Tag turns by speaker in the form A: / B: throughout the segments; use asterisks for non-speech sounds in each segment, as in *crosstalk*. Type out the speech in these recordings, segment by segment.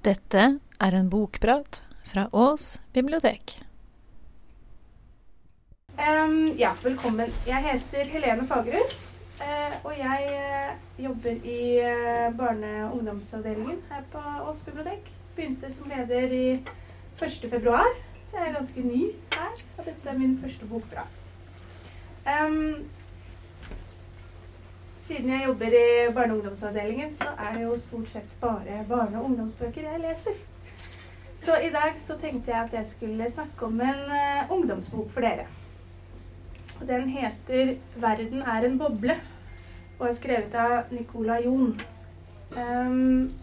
A: Dette er en bokprat fra Ås bibliotek.
B: Um, ja, velkommen. Jeg heter Helene Fagerhus, uh, og jeg uh, jobber i uh, barne- og ungdomsavdelingen her på Ås bibliotek. Begynte som leder i 1. februar, så jeg er ganske ny her. Og dette er min første bokprat. Um, siden jeg jobber i barne- og ungdomsavdelingen, så er det jo stort sett bare barne- og ungdomsbøker jeg leser. Så i dag så tenkte jeg at jeg skulle snakke om en uh, ungdomsbok for dere. Den heter 'Verden er en boble' og er skrevet av Nicola Jon. Um,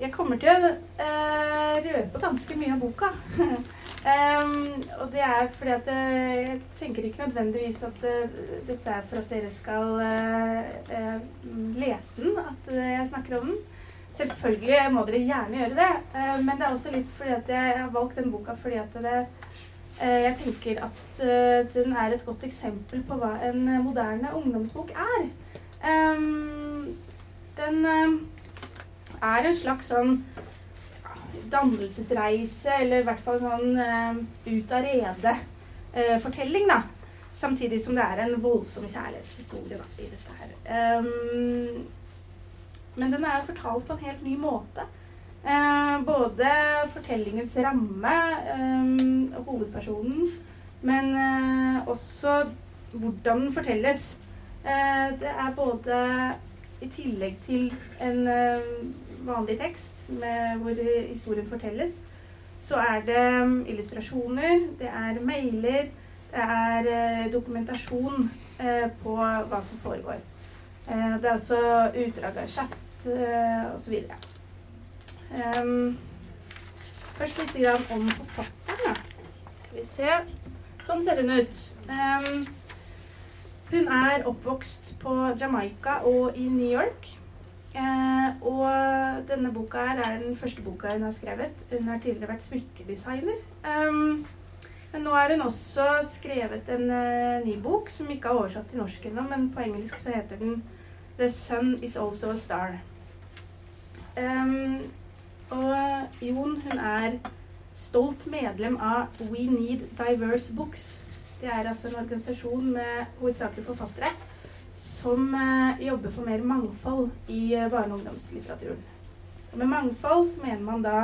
B: jeg kommer til å uh, røpe ganske mye av boka. *laughs* Um, og det er fordi at uh, jeg tenker ikke nødvendigvis at uh, dette er for at dere skal uh, lese den, at jeg snakker om den. Selvfølgelig må dere gjerne gjøre det, men det er også litt fordi at jeg har valgt den boka fordi at det, jeg tenker at den er et godt eksempel på hva en moderne ungdomsbok er. Um, den er en slags sånn dannelsesreise, eller i hvert fall sånn ut av rede-fortelling, uh, da. Samtidig som det er en voldsom kjærlighetshistorie da, i dette her. Um, men den er fortalt på en helt ny måte. Uh, både fortellingens ramme og hovedpersonen, men også hvordan den fortelles. det er både i tillegg til en vanlig tekst med, hvor historien fortelles, så er det um, illustrasjoner, det er mailer, det er uh, dokumentasjon uh, på hva som foregår. Uh, det er også utdrag av chat osv. Først litt om forfatteren. Skal vi se. Sånn ser hun ut. Hun er oppvokst på Jamaica og i New York. Eh, og denne boka her er den første boka hun har skrevet. Hun har tidligere vært smykkedesigner. Um, men nå har hun også skrevet en uh, ny bok som ikke er oversatt til norsk ennå, men på engelsk så heter den 'The Sun Is Also A Star'. Um, og Jon hun er stolt medlem av We Need Diverse Books. Det er altså en organisasjon med hovedsakelig forfattere som eh, jobber for mer mangfold i eh, barne- og ungdomslitteraturen. Og med mangfold så mener man da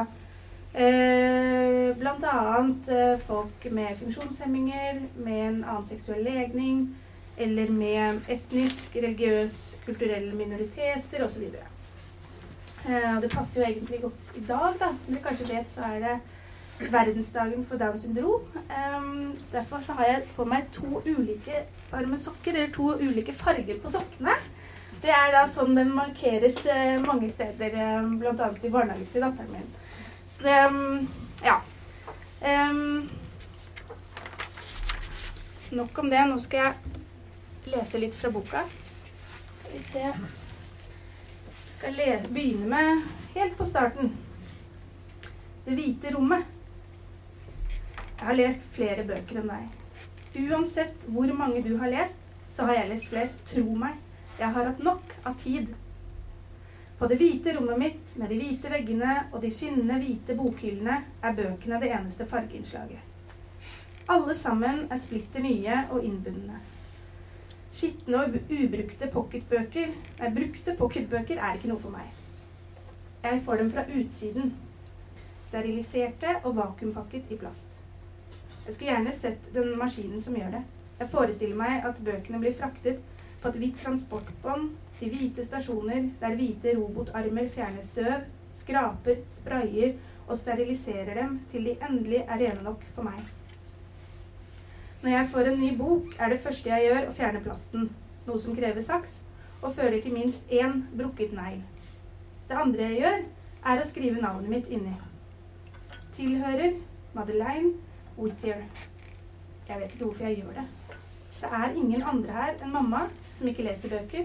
B: eh, bl.a. Eh, folk med funksjonshemminger, med en annen seksuell legning, eller med etnisk, religiøs, kulturelle minoriteter osv. Eh, det passer jo egentlig godt i dag, da. Som dere kanskje vet, så er det verdensdagen for Downs syndrom. Um, derfor har jeg på meg to ulike varme sokker, eller to ulike farger på sokkene. Det er da sånn den markeres uh, mange steder, um, bl.a. i barnehagen til datteren min. Så det um, Ja. Um, nok om det. Nå skal jeg lese litt fra boka. Skal vi se skal begynne med helt på starten. Det hvite rommet. Jeg har lest flere bøker enn deg. Uansett hvor mange du har lest, så har jeg lest flere. Tro meg. Jeg har hatt nok av tid. På det hvite rommet mitt med de hvite veggene og de skinnende hvite bokhyllene er bøkene det eneste fargeinnslaget. Alle sammen er splitter nye og innbundne. Skitne og ubrukte pocketbøker Nei, brukte pocketbøker er ikke noe for meg. Jeg får dem fra utsiden. Steriliserte og vakuumpakket i plast. Jeg skulle gjerne sett den maskinen som gjør det. Jeg forestiller meg at bøkene blir fraktet på et hvitt transportbånd til hvite stasjoner der hvite robotarmer fjerner støv, skraper, sprayer og steriliserer dem til de endelig er rene nok for meg. Når jeg får en ny bok, er det første jeg gjør å fjerne plasten, noe som krever saks, og fører til minst én brukket negl. Det andre jeg gjør, er å skrive navnet mitt inni. Tilhører Madeleine Whittier. Jeg vet ikke hvorfor jeg gjør det. Det er ingen andre her enn mamma som ikke leser bøker,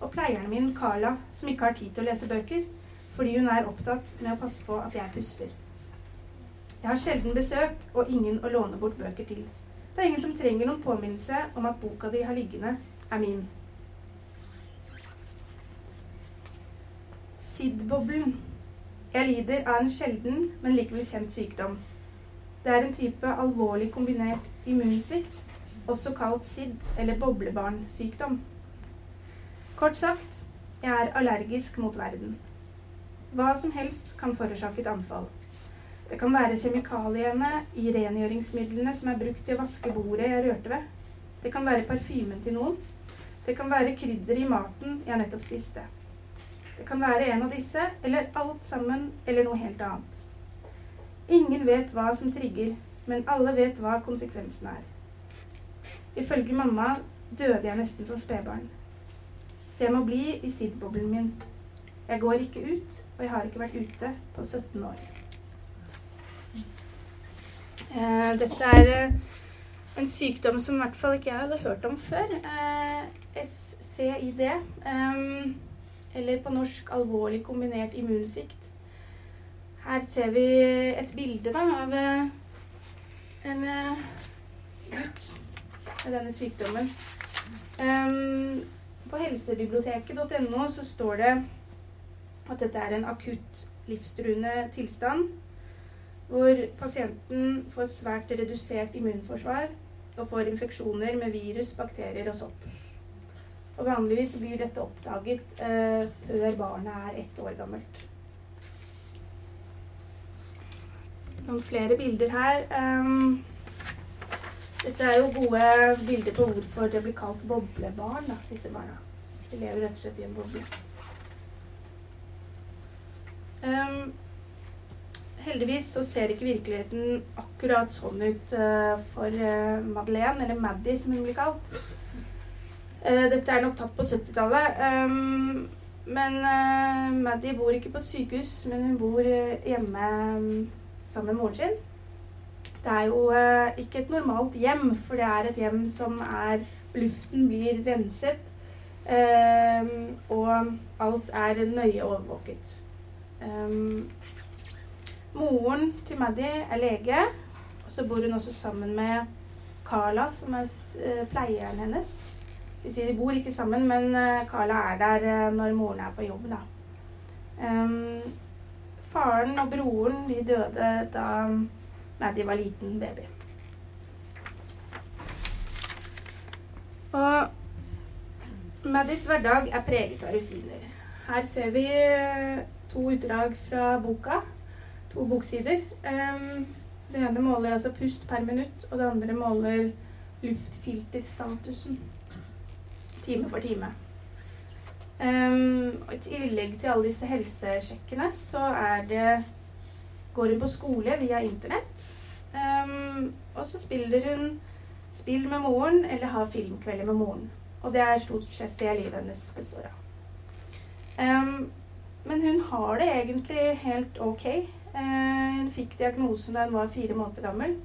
B: og pleieren min Carla som ikke har tid til å lese bøker fordi hun er opptatt med å passe på at jeg puster. Jeg har sjelden besøk og ingen å låne bort bøker til. Det er ingen som trenger noen påminnelse om at boka de har liggende, er min. SID-boblen. Jeg lider av en sjelden, men likevel kjent sykdom. Det er en type alvorlig kombinert immunsvikt, også kalt SID eller boblebarnsykdom. Kort sagt, jeg er allergisk mot verden. Hva som helst kan forårsake et anfall. Det kan være kjemikaliene i rengjøringsmidlene som er brukt til å vaske bordet jeg rørte ved. Det kan være parfymen til noen. Det kan være krydder i maten jeg nettopp spiste. Det kan være en av disse, eller alt sammen, eller noe helt annet. Ingen vet hva som trigger, men alle vet hva konsekvensen er. Ifølge mamma døde jeg nesten som spedbarn. Så jeg må bli i SID-boblen min. Jeg går ikke ut, og jeg har ikke vært ute på 17 år. Eh, dette er eh, en sykdom som i hvert fall ikke jeg hadde hørt om før. Eh, SCID. eh, eller på norsk alvorlig kombinert immunsvikt. Her ser vi et bilde da, av eh, en uh, gutt med denne sykdommen. Um, på helsebiblioteket.no så står det at dette er en akutt livstruende tilstand hvor pasienten får svært redusert immunforsvar og får infeksjoner med virus, bakterier og sopp. Og vanligvis blir dette oppdaget eh, før barnet er ett år gammelt. Noen flere bilder her. Um, dette er jo gode bilder på hvorfor det blir kalt boblebarn, da, disse barna. De lever rett og slett i en boble. Um, heldigvis så ser ikke virkeligheten akkurat sånn ut uh, for uh, Madeleine, eller Maddie som hun blir kalt. Uh, dette er nok tatt på 70-tallet. Um, men Maddie bor ikke på sykehus, men hun bor hjemme um, sammen med moren sin. Det er jo ikke et normalt hjem, for det er et hjem som er Luften blir renset, og alt er nøye overvåket. Um, moren til Maddy er lege, og så bor hun også sammen med Carla, som er pleieren hennes. De bor ikke sammen, men Carla er der når moren er på jobb, da. Um, faren og broren de døde da Maddy var liten baby. Og Maddys hverdag er preget av rutiner. Her ser vi to utdrag fra boka. To boksider. Um, det ene måler altså pust per minutt, og det andre måler luftfilterstatusen time for time. Um, I tillegg til alle disse helsesjekkene så er det går hun på skole via internett. Um, og så spiller hun spill med moren eller har filmkvelder med moren. Og det er stort sett det livet hennes består av. Um, men hun har det egentlig helt ok. Uh, hun fikk diagnosen da hun var fire måneder gammel.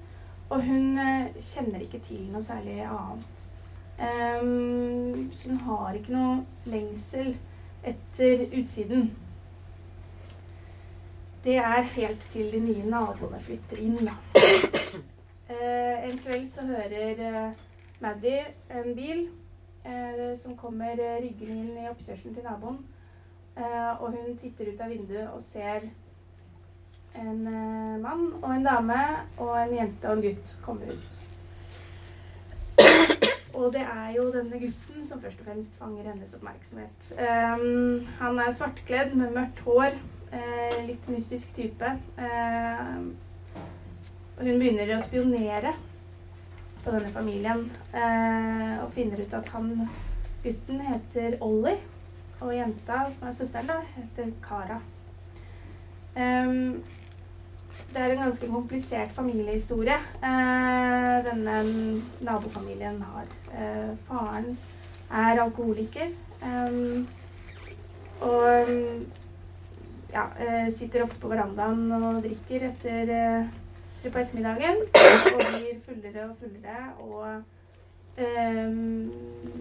B: Og hun uh, kjenner ikke til noe særlig annet. Um, så hun har ikke noe lengsel etter utsiden. Det er helt til de nye naboene flytter inn, da. Uh, en kveld så hører uh, Maddy en bil uh, som kommer ryggende inn i oppkjørselen til naboen. og hun titter ut av vinduet og ser en mann og en dame og en jente og en gutt komme ut. Og det er jo denne gutten som først og fremst fanger hennes oppmerksomhet. Um, han er svartkledd med mørkt hår. Uh, litt mystisk type. Uh, og hun begynner å spionere på denne familien. Uh, og finner ut at han gutten heter Ollie. Og jenta, som er søsteren, da, heter Kara. Um, det er en ganske komplisert familiehistorie eh, denne nabofamilien har. Eh, faren er alkoholiker. Eh, og ja, eh, sitter ofte på verandaen og drikker etter eh, på ettermiddagen. Og blir fullere og fullere og eh,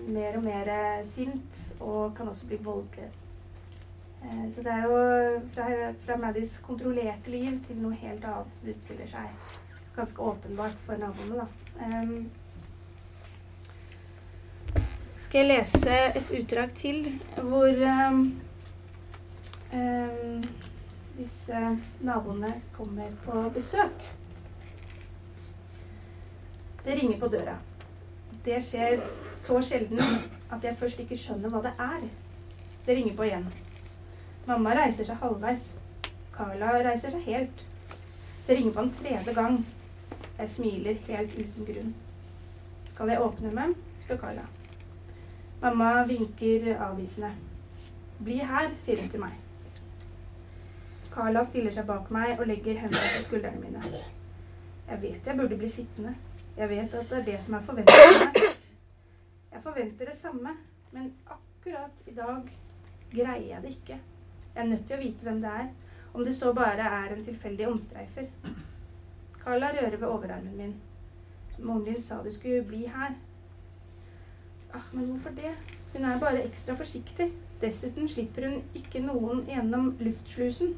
B: mer og mer sint. Og kan også bli voldelig. Eh, så det er jo fra, fra Maddys kontrollerte liv til noe helt annet som utspiller seg. Ganske åpenbart for naboene, da. Um, skal jeg lese et utdrag til hvor um, um, disse naboene kommer på besøk. Det ringer på døra. Det skjer så sjelden at jeg først ikke skjønner hva det er. Det ringer på igjen. Mamma reiser seg halvveis. Carla reiser seg helt. Det ringer på en tredje gang. Jeg smiler helt uten grunn. Skal jeg åpne meg? spør Carla. Mamma vinker avvisende. Bli her, sier hun til meg. Carla stiller seg bak meg og legger hendene på skuldrene mine. Jeg vet jeg burde bli sittende. Jeg vet at det er det som er meg. Jeg forventer det samme, men akkurat i dag greier jeg det ikke. Jeg er nødt til å vite hvem det er, om det så bare er en tilfeldig omstreifer. Carla rører ved overarmen min. Moren din sa du skulle bli her. Ah, men hvorfor det? Hun er bare ekstra forsiktig. Dessuten slipper hun ikke noen gjennom luftslusen.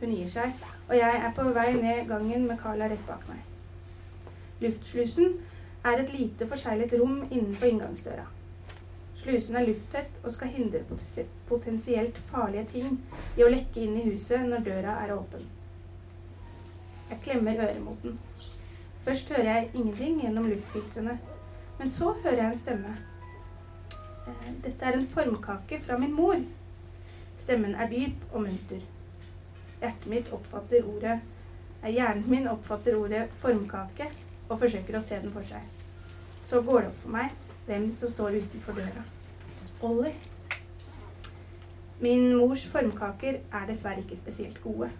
B: Hun gir seg, og jeg er på vei ned gangen med Carla rett bak meg. Luftslusen er et lite forseglet rom innenfor inngangsdøra. Slusen er lufttett og skal hindre potensielt farlige ting i å lekke inn i huset når døra er åpen. Jeg klemmer øret mot den. Først hører jeg ingenting gjennom luftfiltrene, men så hører jeg en stemme. Eh, dette er en formkake fra min mor. Stemmen er dyp og munter. Hjertet mitt oppfatter ordet eh, Hjernen min oppfatter ordet formkake og forsøker å se den for seg. Så går det opp for meg hvem som står utenfor døra. Ollie. Min mors formkaker er dessverre ikke spesielt gode.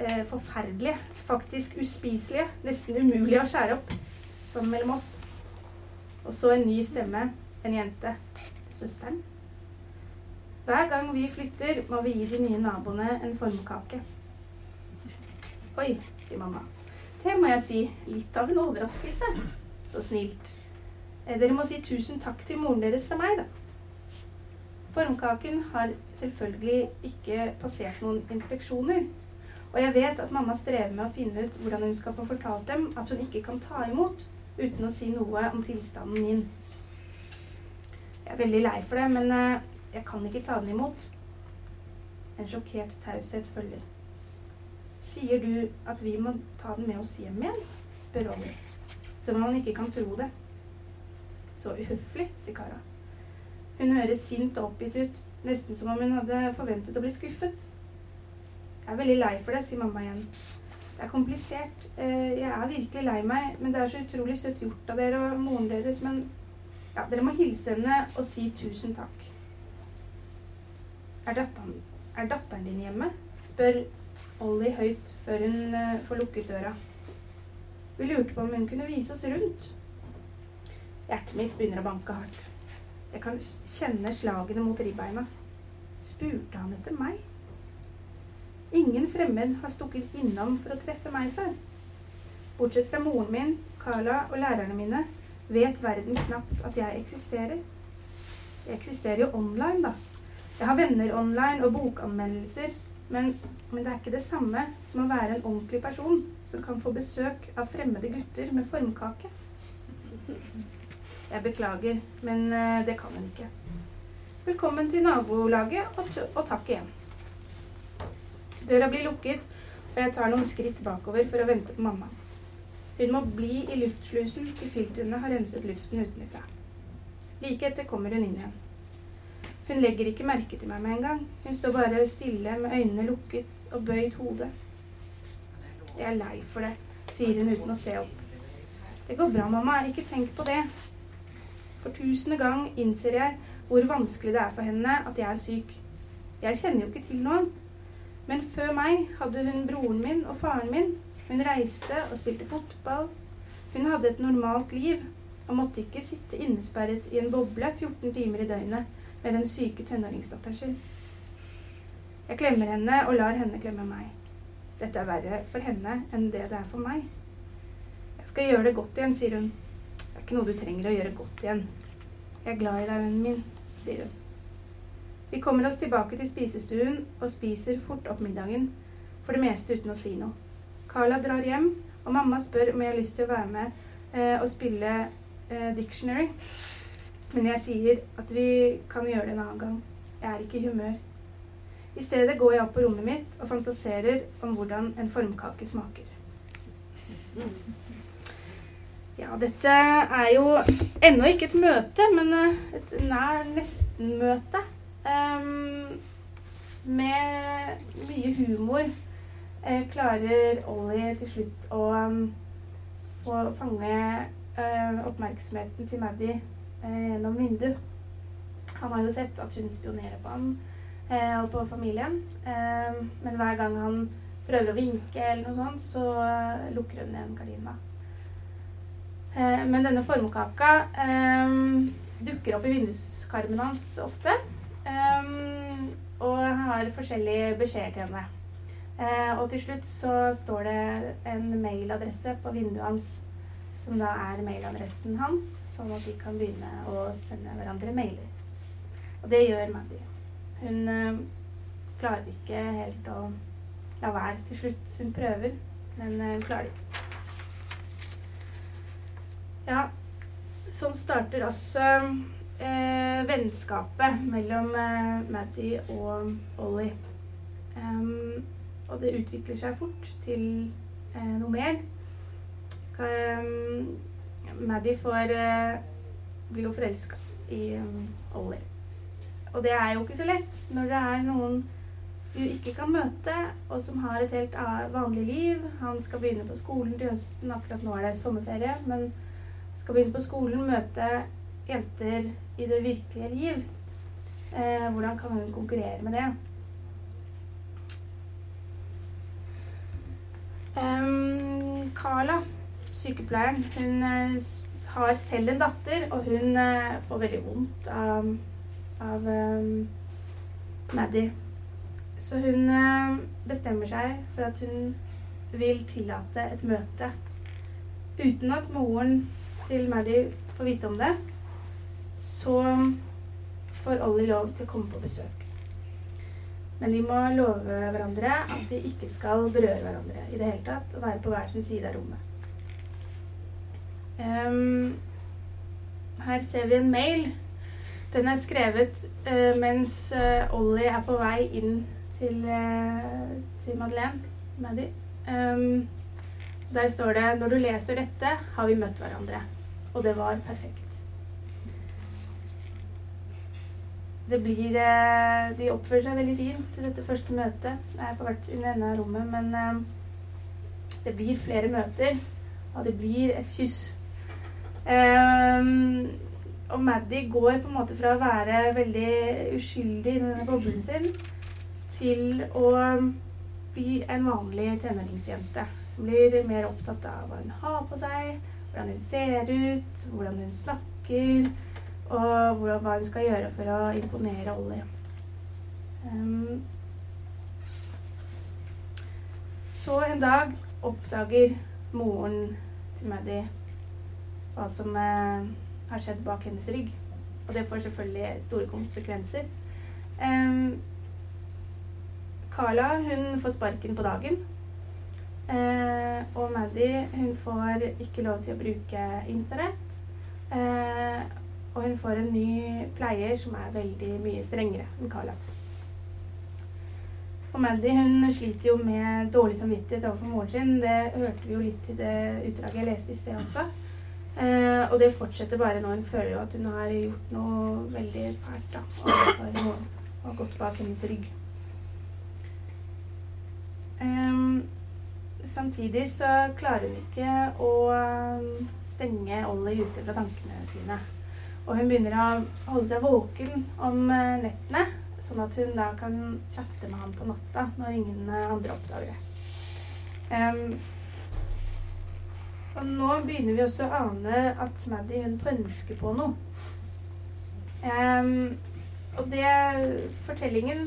B: Eh, forferdelige, faktisk uspiselige, nesten umulige å skjære opp. Sånn mellom oss. Og så en ny stemme. En jente. Søsteren. Hver gang vi flytter, må vi gi de nye naboene en formkake. Oi, sier mamma. Det må jeg si. Litt av en overraskelse. Så snilt. Eh, dere må si tusen takk til moren deres fra meg, da. Formkaken har selvfølgelig ikke passert noen inspeksjoner. Og jeg vet at mamma strever med å finne ut hvordan hun skal få fortalt dem at hun ikke kan ta imot uten å si noe om tilstanden min. Jeg er veldig lei for det, men eh, jeg kan ikke ta den imot. En sjokkert taushet følger. Sier du at vi må ta den med oss hjem igjen? spør Ollie. Som om han ikke kan tro det. Så uhøflig, sier Kara. Hun høres sint og oppgitt ut, nesten som om hun hadde forventet å bli skuffet. Jeg er veldig lei for det, sier mamma igjen. Det er komplisert. Eh, jeg er virkelig lei meg, men det er så utrolig søtt gjort av dere og moren deres. Men ja, dere må hilse henne og si tusen takk. Er datteren, er datteren din hjemme? spør Ollie høyt før hun uh, får lukket døra. Vi lurte på om hun kunne vise oss rundt. Hjertet mitt begynner å banke hardt. Jeg kan kjenne slagene mot ribbeina. Spurte han etter meg? Ingen fremmed har stukket innom for å treffe meg før. Bortsett fra moren min, Carla og lærerne mine vet verden knapt at jeg eksisterer. Jeg eksisterer jo online, da. Jeg har venner online og bokanmeldelser men, men, det er ikke det samme som å være en ordentlig person som kan få besøk av fremmede gutter med formkake. Jeg beklager, men uh, det kan hun ikke. Velkommen til nabolaget, og, og takk igjen. Døra blir lukket, og jeg tar noen skritt bakover for å vente på mamma. Hun må bli i luftslusen til filtrene har renset luften utenfra. Like etter kommer hun inn igjen. Hun legger ikke merke til meg med en gang. Hun står bare stille med øynene lukket og bøyd hode. Jeg er lei for det, sier hun uten å se opp. Det går bra, mamma. Ikke tenk på det. For tusende gang innser jeg hvor vanskelig det er for henne at jeg er syk. Jeg kjenner jo ikke til noe annet. Men før meg hadde hun broren min og faren min. Hun reiste og spilte fotball. Hun hadde et normalt liv og måtte ikke sitte innesperret i en boble 14 timer i døgnet med den syke tenåringsdatteren sin. Jeg klemmer henne og lar henne klemme meg. Dette er verre for henne enn det det er for meg. Jeg skal gjøre det godt igjen, sier hun. Er ikke noe du trenger å gjøre godt igjen. Jeg er glad i deg, vennen min, sier hun. Vi kommer oss tilbake til spisestuen og spiser fort opp middagen, for det meste uten å si noe. Carla drar hjem, og mamma spør om jeg har lyst til å være med eh, og spille eh, Dictionary. Men jeg sier at vi kan gjøre det en annen gang. Jeg er ikke i humør. I stedet går jeg opp på rommet mitt og fantaserer om hvordan en formkake smaker. *laughs* Ja, dette er jo ennå ikke et møte, men eh, et nær nesten-møte. Um, med mye humor eh, klarer Ollie til slutt å um, få fange uh, oppmerksomheten til Maddy uh, gjennom vinduet. Han har jo sett at hun spionerer på ham eh, og på familien. Eh, men hver gang han prøver å vinke, eller noe sånt, så eh, lukker hun igjen gardina. Eh, men denne formkaka eh, dukker opp i vinduskarmen hans ofte. Eh, og har forskjellige beskjeder til henne. Og til slutt så står det en mailadresse på vinduet hans, som da er mailadressen hans, sånn at de kan begynne å sende hverandre mailer. Og det gjør Maddy. Hun klarer ikke helt å la være til slutt. Hun prøver, men hun klarer det ikke. Ja, sånn starter også eh, vennskapet mellom eh, Maddy og Ollie. Um, og det utvikler seg fort til eh, noe mer. Um, Maddy får eh, blir jo forelska i um, Ollie. Og det er jo ikke så lett når det er noen du ikke kan møte, og som har et helt vanlig liv. Han skal begynne på skolen til høsten, akkurat nå er det sommerferie, men skal begynne på skolen, møte jenter i det virkelige liv. Eh, hvordan kan hun konkurrere med det? Um, Carla, sykepleieren, hun eh, har selv en datter, og hun eh, får veldig vondt av, av um, Maddie. Så hun eh, bestemmer seg for at hun vil tillate et møte. Uten at moren til Maddy får vite om det, så får Ollie lov til å komme på besøk. Men de må love hverandre at de ikke skal berøre hverandre i det hele tatt, og være på hver sin side av rommet. Um, her ser vi en mail. Den er skrevet uh, mens uh, Ollie er på vei inn til, uh, til Madeleine, Maddie. Ehm, der står det 'Når du leser dette, har vi møtt hverandre'. Og det var perfekt. Det blir eh, De oppfører seg veldig fint i dette første møtet. Jeg er på hvert ende av rommet, men eh, det blir flere møter, og det blir et kyss. Ehm, og Maddie går på en måte fra å være veldig uskyldig i denne boblen sin til å bli en vanlig tenåringsjente som blir mer opptatt av hva hun har på seg, hvordan hun ser ut, hvordan hun snakker, og hva hun skal gjøre for å imponere Ollie. Um, så en dag oppdager moren til Maddie hva som eh, har skjedd bak hennes rygg. Og det får selvfølgelig store konsekvenser. Um, Carla hun får sparken på dagen. Eh, og Maddie hun får ikke lov til å bruke internett. Eh, og hun får en ny pleier som er veldig mye strengere enn Carla. Og Maddie hun sliter jo med dårlig samvittighet overfor moren sin. Det hørte vi jo litt i det utdraget jeg leste i sted også. Eh, og det fortsetter bare nå. Hun føler jo at hun har gjort noe veldig fælt. da, Og har, noe- gått bak hennes rygg. Ehm, samtidig så klarer hun ikke å um, stenge Ollie ute fra tankene sine. Og hun begynner å holde seg våken om eh, nettene, sånn at hun da kan chatte med ham på natta når ingen eh, andre oppdager det. Um, og nå begynner vi også å ane at Maddie hun pønsker på noe. Um, og det Fortellingen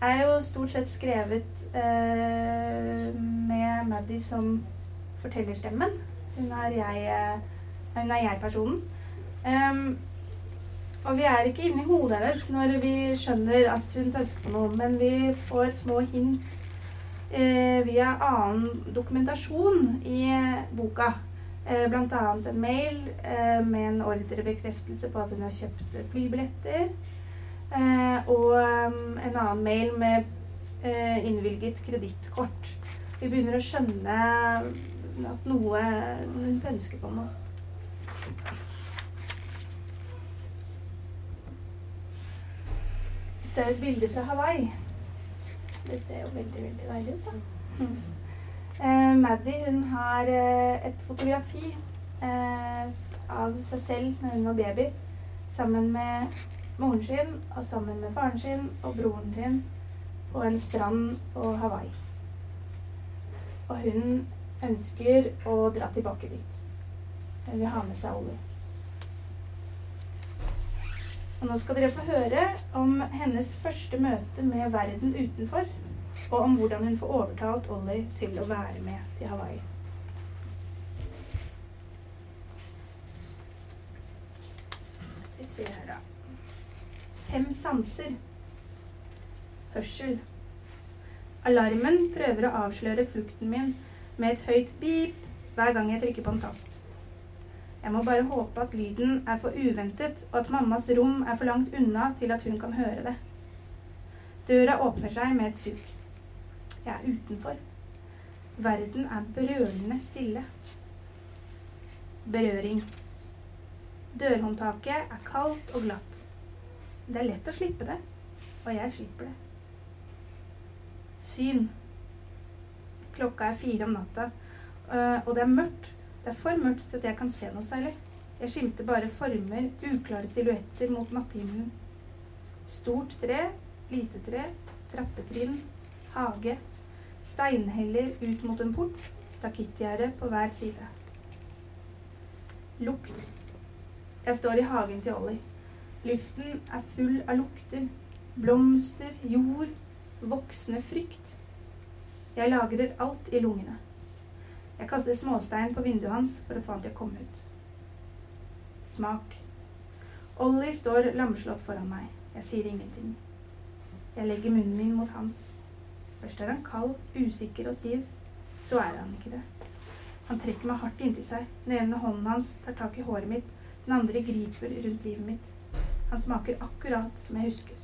B: er jo stort sett skrevet eh, med Maddie som fortellerstemmen. Er jeg, eh, hun er jeg-personen. Ehm, og vi er ikke inni hodet hennes når vi skjønner at hun pønsker på noe, men vi får små hint eh, via annen dokumentasjon i eh, boka. Eh, annet en mail eh, med en ordrebekreftelse på at hun har kjøpt flybilletter. Eh, og um, en annen mail med eh, innvilget kredittkort. Vi begynner å skjønne at noe Hun pønsker på noe. Dette er et bilde fra Hawaii. Det ser jo veldig, veldig deilig ut, da. Eh, Maddie hun har eh, et fotografi eh, av seg selv når hun var baby, sammen med moren sin og sammen med faren sin og broren sin på en strand på Hawaii. Og hun ønsker å dra tilbake dit. Hun vil ha med seg Ollie. Og nå skal dere få høre om hennes første møte med verden utenfor, og om hvordan hun får overtalt Ollie til å være med til Hawaii. Vi ser her, da. Fem sanser. Hørsel. Alarmen prøver å avsløre flukten min med et høyt beep hver gang jeg trykker på en tast. Jeg må bare håpe at lyden er for uventet, og at mammas rom er for langt unna til at hun kan høre det. Døra åpner seg med et suk. Jeg er utenfor. Verden er brølende stille. Berøring. Dørhåndtaket er kaldt og glatt. Det er lett å slippe det, og jeg slipper det. Syn. Klokka er fire om natta, øh, og det er mørkt. Det er for mørkt til at jeg kan se noe særlig. Jeg skimter bare former, uklare silhuetter mot natthimmelen. Stort tre, lite tre, trappetrinn, hage. Steinheller ut mot en port, stakittgjerde på hver side. Lukt. Jeg står i hagen til Ollie. Luften er full av lukter. Blomster, jord, voksende frykt. Jeg lagrer alt i lungene. Jeg kaster småstein på vinduet hans for å få han til å komme ut. Smak. Ollie står lamslått foran meg. Jeg sier ingenting. Jeg legger munnen min mot hans. Først er han kald, usikker og stiv. Så er han ikke det. Han trekker meg hardt inntil seg. Den ene hånden hans tar tak i håret mitt. Den andre griper rundt livet mitt. Han smaker akkurat som jeg husker.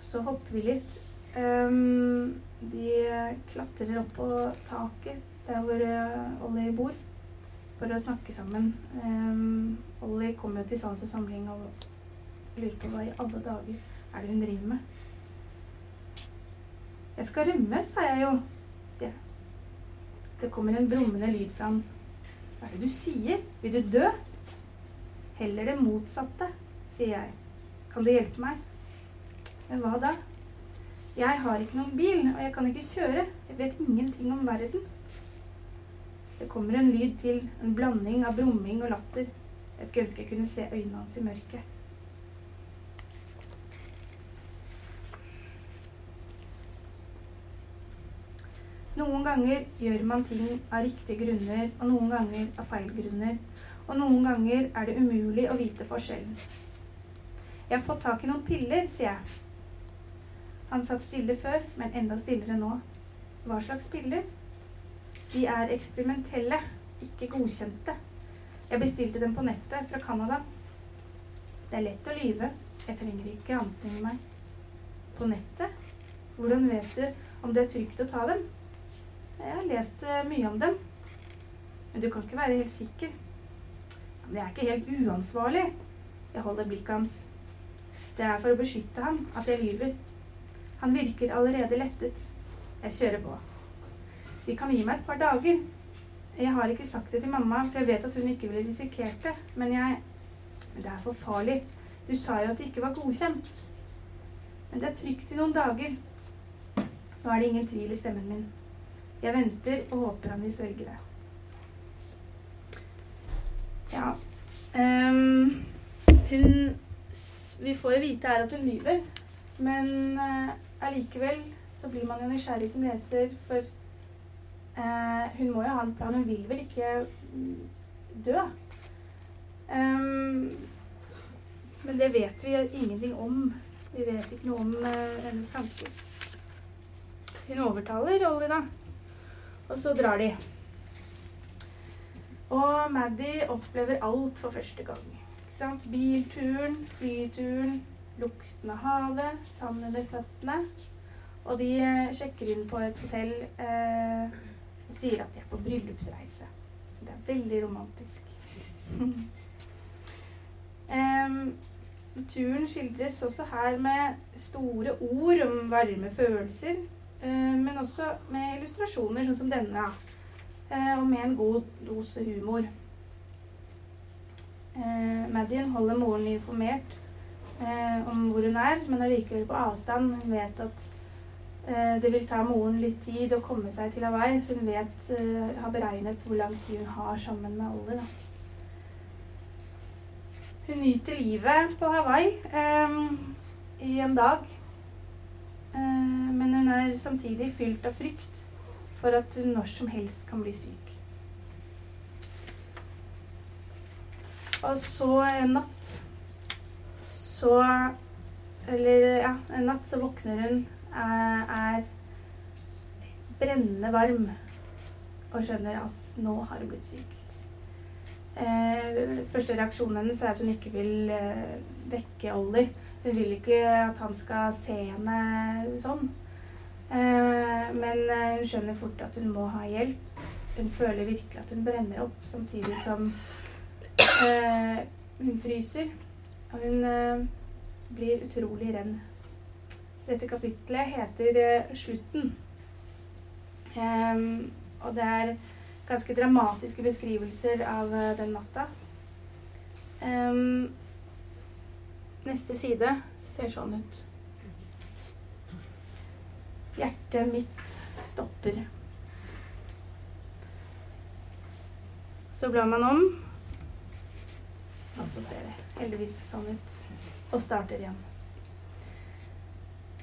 B: Så hopper vi litt. Um, de klatrer opp på taket der hvor uh, Ollie bor, for å snakke sammen. Um, Ollie kommer jo til sans og samling og lurer på hva i alle dager er det hun driver med. Jeg skal rømme, sa jeg jo. Det kommer en brummende lyd fra ham. Hva er det du sier? Vil du dø? Heller det motsatte, sier jeg. Kan du hjelpe meg? Men hva da? Jeg har ikke noen bil, og jeg kan ikke kjøre. Jeg vet ingenting om verden. Det kommer en lyd til, en blanding av brumming og latter. Jeg skulle ønske jeg kunne se øynene hans i mørket. Noen ganger gjør man ting av riktige grunner, og noen ganger av feil grunner. Og noen ganger er det umulig å vite forskjellen. Jeg har fått tak i noen piller, sier jeg. Han satt stille før, men enda stillere nå. Hva slags piller? De er eksperimentelle, ikke godkjente. Jeg bestilte dem på nettet fra Canada. Det er lett å lyve. Jeg trenger ikke anstrenge meg. På nettet? Hvordan vet du om det er trygt å ta dem? Jeg har lest eh, mye om dem. Men du kan ikke være helt sikker. Men det er ikke helt uansvarlig. Jeg holder blikket hans. Det er for å beskytte ham at jeg lyver. Han virker allerede lettet. Jeg kjører på. De kan gi meg et par dager. Jeg har ikke sagt det til mamma, for jeg vet at hun ikke ville risikert det. Men jeg Men det er for farlig. Du sa jo at det ikke var godkjent. Men det er trygt i noen dager. Nå er det ingen tvil i stemmen min. Jeg venter og håper han vil svelge det. Ja um, Hun Vi får jo vite her at hun lyver, men uh, allikevel så blir man jo nysgjerrig som leser, for uh, hun må jo ha en plan. Hun vil vel ikke dø? Um, men det vet vi ingenting om. Vi vet ikke noe om uh, hennes tanker. Hun overtaler Ollie, da. Og så drar de. Og Maddy opplever alt for første gang. Bilturen, flyturen, lukten av havet, sand under føttene. Og de eh, sjekker inn på et hotell eh, og sier at de er på bryllupsreise. Det er veldig romantisk. *laughs* um, turen skildres også her med store ord om varme følelser, men også med illustrasjoner sånn som denne. Uh, og med en god dose humor. Madian holder moren informert om hvor hun er, men er likevel på avstand. Hun vet at det vil ta moren litt tid å komme seg til Hawaii, så hun vet, har beregnet hvor lang tid hun har sammen med Ollie. Hun nyter livet på Hawaii i en dag. Uh, men hun er samtidig fylt av frykt for at hun når som helst kan bli syk. Og så en natt så Eller ja, en natt så våkner hun, er, er brennende varm og skjønner at nå har hun blitt syk. Eh, første reaksjonen hennes er at hun ikke vil eh, vekke Ollie. Hun vil ikke at han skal se henne sånn. Eh, men eh, hun skjønner fort at hun må ha hjelp. Hun føler virkelig at hun brenner opp, samtidig som eh, hun fryser. Og hun blir utrolig renn. Dette kapitlet heter 'Slutten'. og det er ganske dramatiske beskrivelser av den natta. Neste side ser sånn ut. Hjertet mitt stopper. Så blar man om, og så ser det heldigvis sånn ut. Og starter igjen.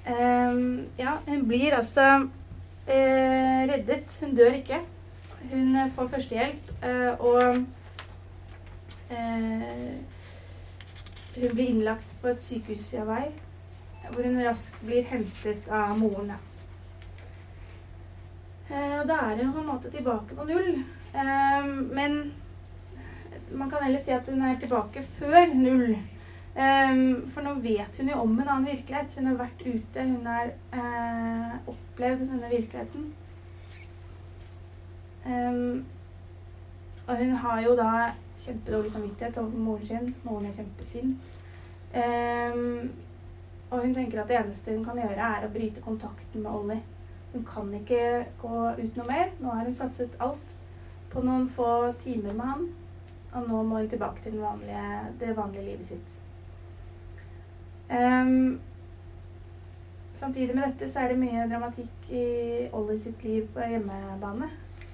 B: Um, ja, hun blir altså uh, reddet. Hun dør ikke. Hun får førstehjelp, uh, og eh, hun blir innlagt på et sykehus i Hawaii, hvor hun raskt blir hentet av moren. Og da er hun på en måte tilbake på null. Men man kan heller si at hun er tilbake før null. For nå vet hun jo om en annen virkelighet. Hun har vært ute, hun har opplevd denne virkeligheten. Og hun har jo da kjempedårlig samvittighet overfor moren sin. Moren er kjempesint. Um, og hun tenker at det eneste hun kan gjøre, er å bryte kontakten med Ollie. Hun kan ikke gå ut noe mer. Nå har hun satset alt på noen få timer med han. Og nå må hun tilbake til vanlige, det vanlige livet sitt. Um, samtidig med dette så er det mye dramatikk i Ollie sitt liv på hjemmebane.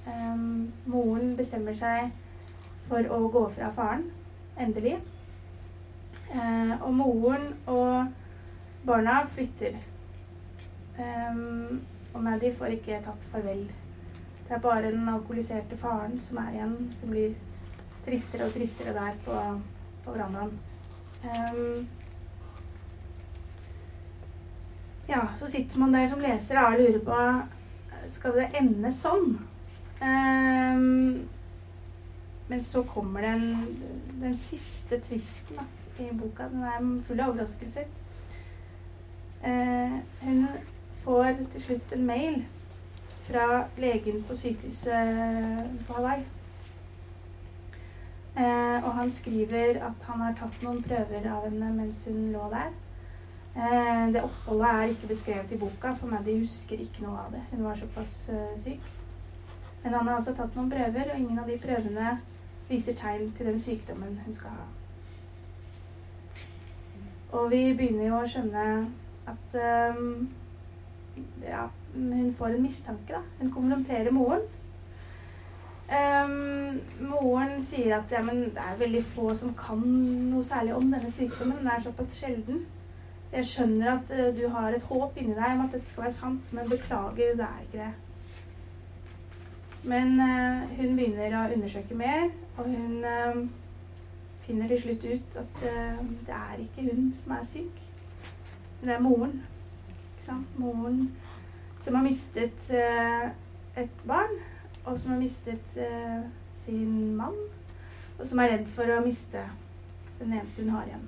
B: Um, moren bestemmer seg for å gå fra faren. Endelig. Uh, og moren og barna flytter. Um, og Maddie får ikke tatt farvel. Det er bare den alkoholiserte faren som er igjen, som blir tristere og tristere der på, på verandaen. Um, ja, så sitter man der som leser og lurer på Skal det ende sånn? Um, men så kommer den, den siste tvisten da, i boka. Den er full av overraskelser. Uh, hun får til slutt en mail fra legen på sykehuset på Hawaii. Uh, og han skriver at han har tatt noen prøver av henne mens hun lå der. Uh, det oppholdet er ikke beskrevet i boka, for Maddie husker ikke noe av det. Hun var såpass syk. Men han har altså tatt noen prøver, og ingen av de prøvene viser tegn til den sykdommen hun skal ha. Og vi begynner jo å skjønne at um, ja, hun får en mistanke, da. Hun konfronterer moren. Um, moren sier at ja, det er veldig få som kan noe særlig om denne sykdommen. Den er såpass sjelden. Jeg skjønner at uh, du har et håp inni deg om at dette skal være sant, men beklager, det er ikke det. Men uh, hun begynner å undersøke mer, og hun uh, finner til slutt ut at uh, det er ikke hun som er syk. Det er moren. Moren som har mistet et barn, og som har mistet sin mann, og som er redd for å miste den eneste hun har igjen.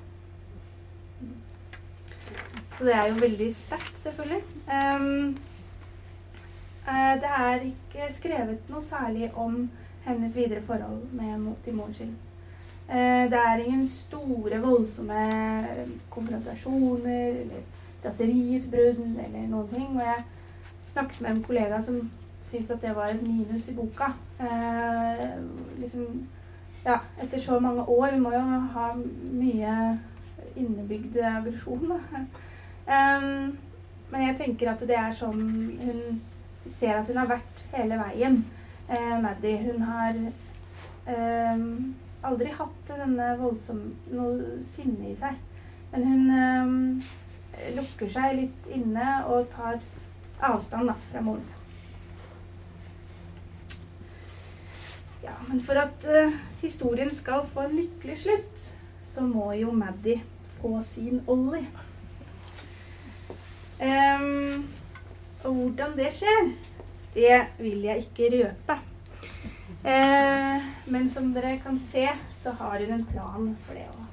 B: Så det er jo veldig sterkt, selvfølgelig. Um, det er ikke skrevet noe særlig om hennes videre forhold med, til moren sin. Uh, det er ingen store, voldsomme konfrontasjoner eller raseriutbrudd eller noen ting. Og jeg snakket med en kollega som syntes at det var et minus i boka. Uh, liksom, ja, etter så mange år. Må jo ha mye innebygd aggresjon, da. *laughs* Men jeg tenker at det er sånn hun ser at hun har vært hele veien. Eh, Maddie. Hun har eh, aldri hatt denne voldsomme noe sinne i seg. Men hun eh, lukker seg litt inne og tar avstand da, fra moren. Ja, men for at eh, historien skal få en lykkelig slutt, så må jo Maddie få sin Ollie. Um, og hvordan det skjer, det vil jeg ikke røpe. Eh, men som dere kan se, så har hun en plan for det òg.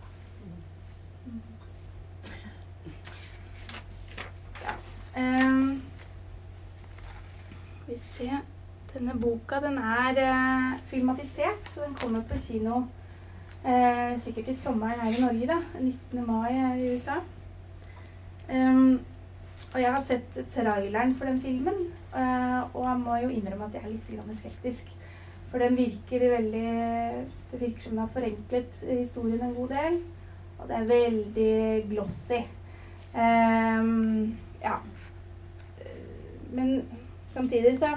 B: Ja. Um, vi ser Denne boka den er eh, filmatisert, så den kommer på kino uh, sikkert i sommeren her i Norge. da, 19. mai her i USA. Um, og jeg har sett traileren for den filmen, uh, og jeg må jo innrømme at jeg er litt skeptisk. For den virker veldig Det virker som den har forenklet historien en god del. Og det er veldig glossy. Um, ja. Men samtidig så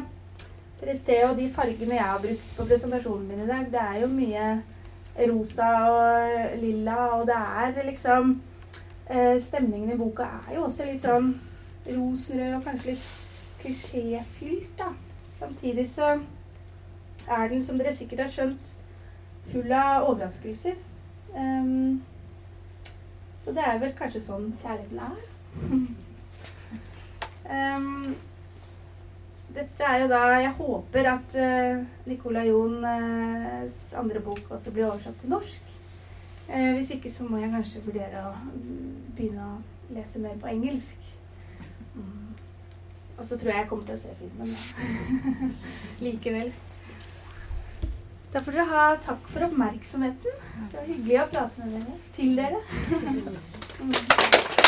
B: Dere ser jo de fargene jeg har brukt på presentasjonen min i dag. Det er jo mye rosa og lilla, og det er liksom eh, Stemningen i boka er jo også litt sånn rosenrød og kanskje litt klisjéfylt. Samtidig så er den, som dere sikkert har skjønt, full av overraskelser. Um, så det er vel kanskje sånn kjærligheten er. um, *laughs* dette er jo da Jeg håper at uh, Nicola Jons uh, andre bok også blir oversatt til norsk. Uh, hvis ikke så må jeg kanskje vurdere å begynne å lese mer på engelsk. Mm. Og så tror jeg jeg kommer til å se filmen *laughs* likevel. Da får dere ha takk for oppmerksomheten. Det var hyggelig å prate med dere. Til dere. *laughs*